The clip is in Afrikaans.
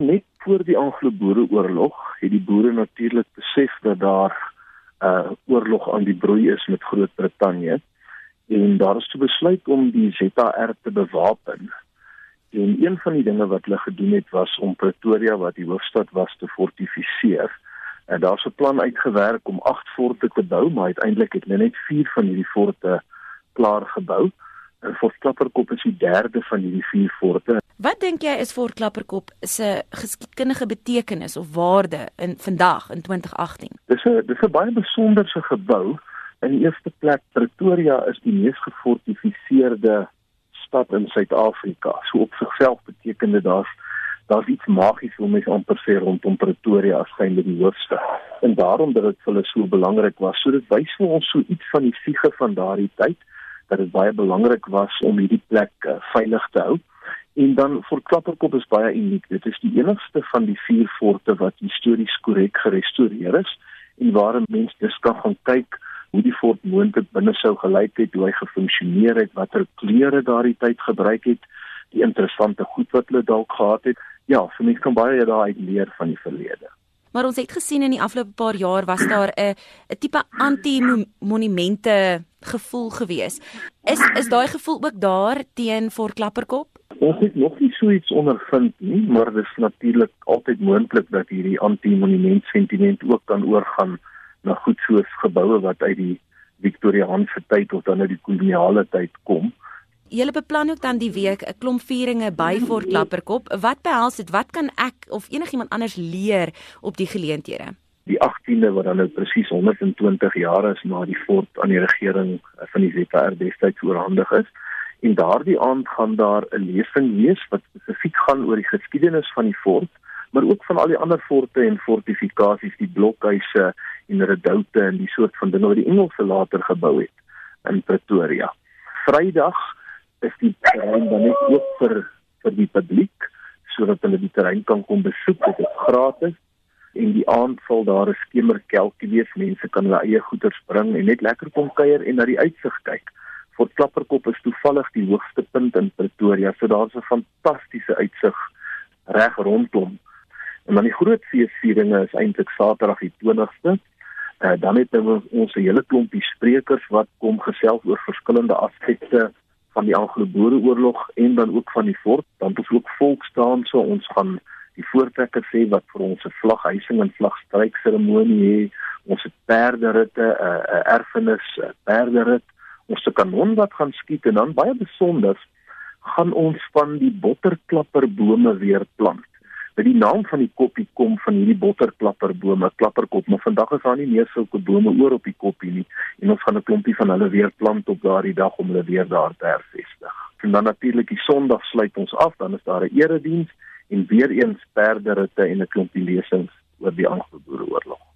Net voor die Anglo-Boereoorlog het die boere natuurlik besef dat daar 'n uh, oorlog aan die broei is met Groot-Brittanje en daar is toe besluit om die ZR te bewapen. En een van die dinge wat hulle gedoen het was om Pretoria wat die hoofstad was te fortifiseer. En daar's 'n plan uitgewerk om 8 forte te bou, maar uiteindelik het hulle net 4 van hierdie forte klaar gebou. En Fort Klapperkop is die derde van hierdie 4 forte. Wat dink jy is Fort Klapperkop se geskiedkundige betekenis of waarde in vandag in 2018? Dis 'n dis 'n baie besonderse gebou. In die eerste plek Pretoria is die mees gefortifiseerde stad in Suid-Afrika. So op sigself beteken dit daar's daar's iets magies om mens amper sê rondom Pretoria as skynlik die hoofstad. En daarom dat dit vir hulle so belangrik was. So dit wys vir ons so iets van die siege van daardie tyd dat dit baie belangrik was om hierdie plek uh, veilig te hou. En dan vir Klapperkop is baie uniek. Dit is die enigste van die vier forte wat histories korrek gerestoreer is en waar mense dus kan gaan kyk hoe die fort moontlik binne sou gelyk het, hoe hy gefunksioneer het, watter kleure daardie tyd gebruik het, die interessante goed wat hulle dalk gehad het. Ja, vir my kan baie daai leer van die verlede. Maar ons het gesien in die afgelope paar jaar was daar 'n 'n tipe anti-monumente gevoel gewees. Is is daai gevoel ook daar teen Fort Klapperkop? Ons het nog nie so iets ondervind nie, maar dit is natuurlik altyd moontlik dat hierdie anti-monument sentiment ook kan oorgaan na goed soos geboue wat uit die Victoriaanse tyd of dan uit die koloniale tyd kom. Julle beplan ook dan die week 'n klomp vieringe by Fort Klapperkop. Wat behels dit? Wat kan ek of enigiemand anders leer op die geleenthede? Die 18de wat dan nou presies 120 jaar is na die fort aan die regering van die ZR destyds oorhandig is. En daardie aand gaan daar 'n lesing wees wat spesifiek gaan oor die geskiedenis van die fort, maar ook van al die ander forte en fortifikasies, die blokhuise en redoute en die soort van dinge wat die Engelse later gebou het in Pretoria. Vrydag is die terrein dan net oop vir vir die publiek sodat hulle die terrein kan kom besoek. Dit is gratis en die aand sal daar 'n skemerkelkie wees. Mense kan hulle eie goeder bring en net lekker kom kuier en na die uitsig kyk. Fort Klapperkop is toevallig die hoogste punt in Pretoria, so daar's 'n fantastiese uitsig reg rondom. En dan die groot feesvieringe is eintlik Saterdag die 20ste Uh, dan het ons ons hele klompie sprekers wat kom gesels oor verskillende aspekte van die Anglo-Boereoorlog en dan ook van die fort. Dan het ook volksdanse. Ons gaan die voortrekker sê wat vir ons 'n vlaghuising en vlagstryk seremonie het. Ons het perderitte, 'n uh, uh, erfenis, uh, perderit. Ons se kanon wat gaan skiet en dan baie besonder gaan ons van die botterklapperbome weer plant. By die naam van die koppie kom van hierdie botterklapperbome, klapperkop, maar vandag is daar nie meer sulke bome oor op die koppie nie en ons gaan 'n klompie van hulle weer plant op daardie dag om hulle weer daar te hervestig. En dan natuurlik die Sondag sluit ons af, dan is daar 'n erediens en weer eens perderitte en 'n klompie lesings oor die Anglo-Boereoorlog.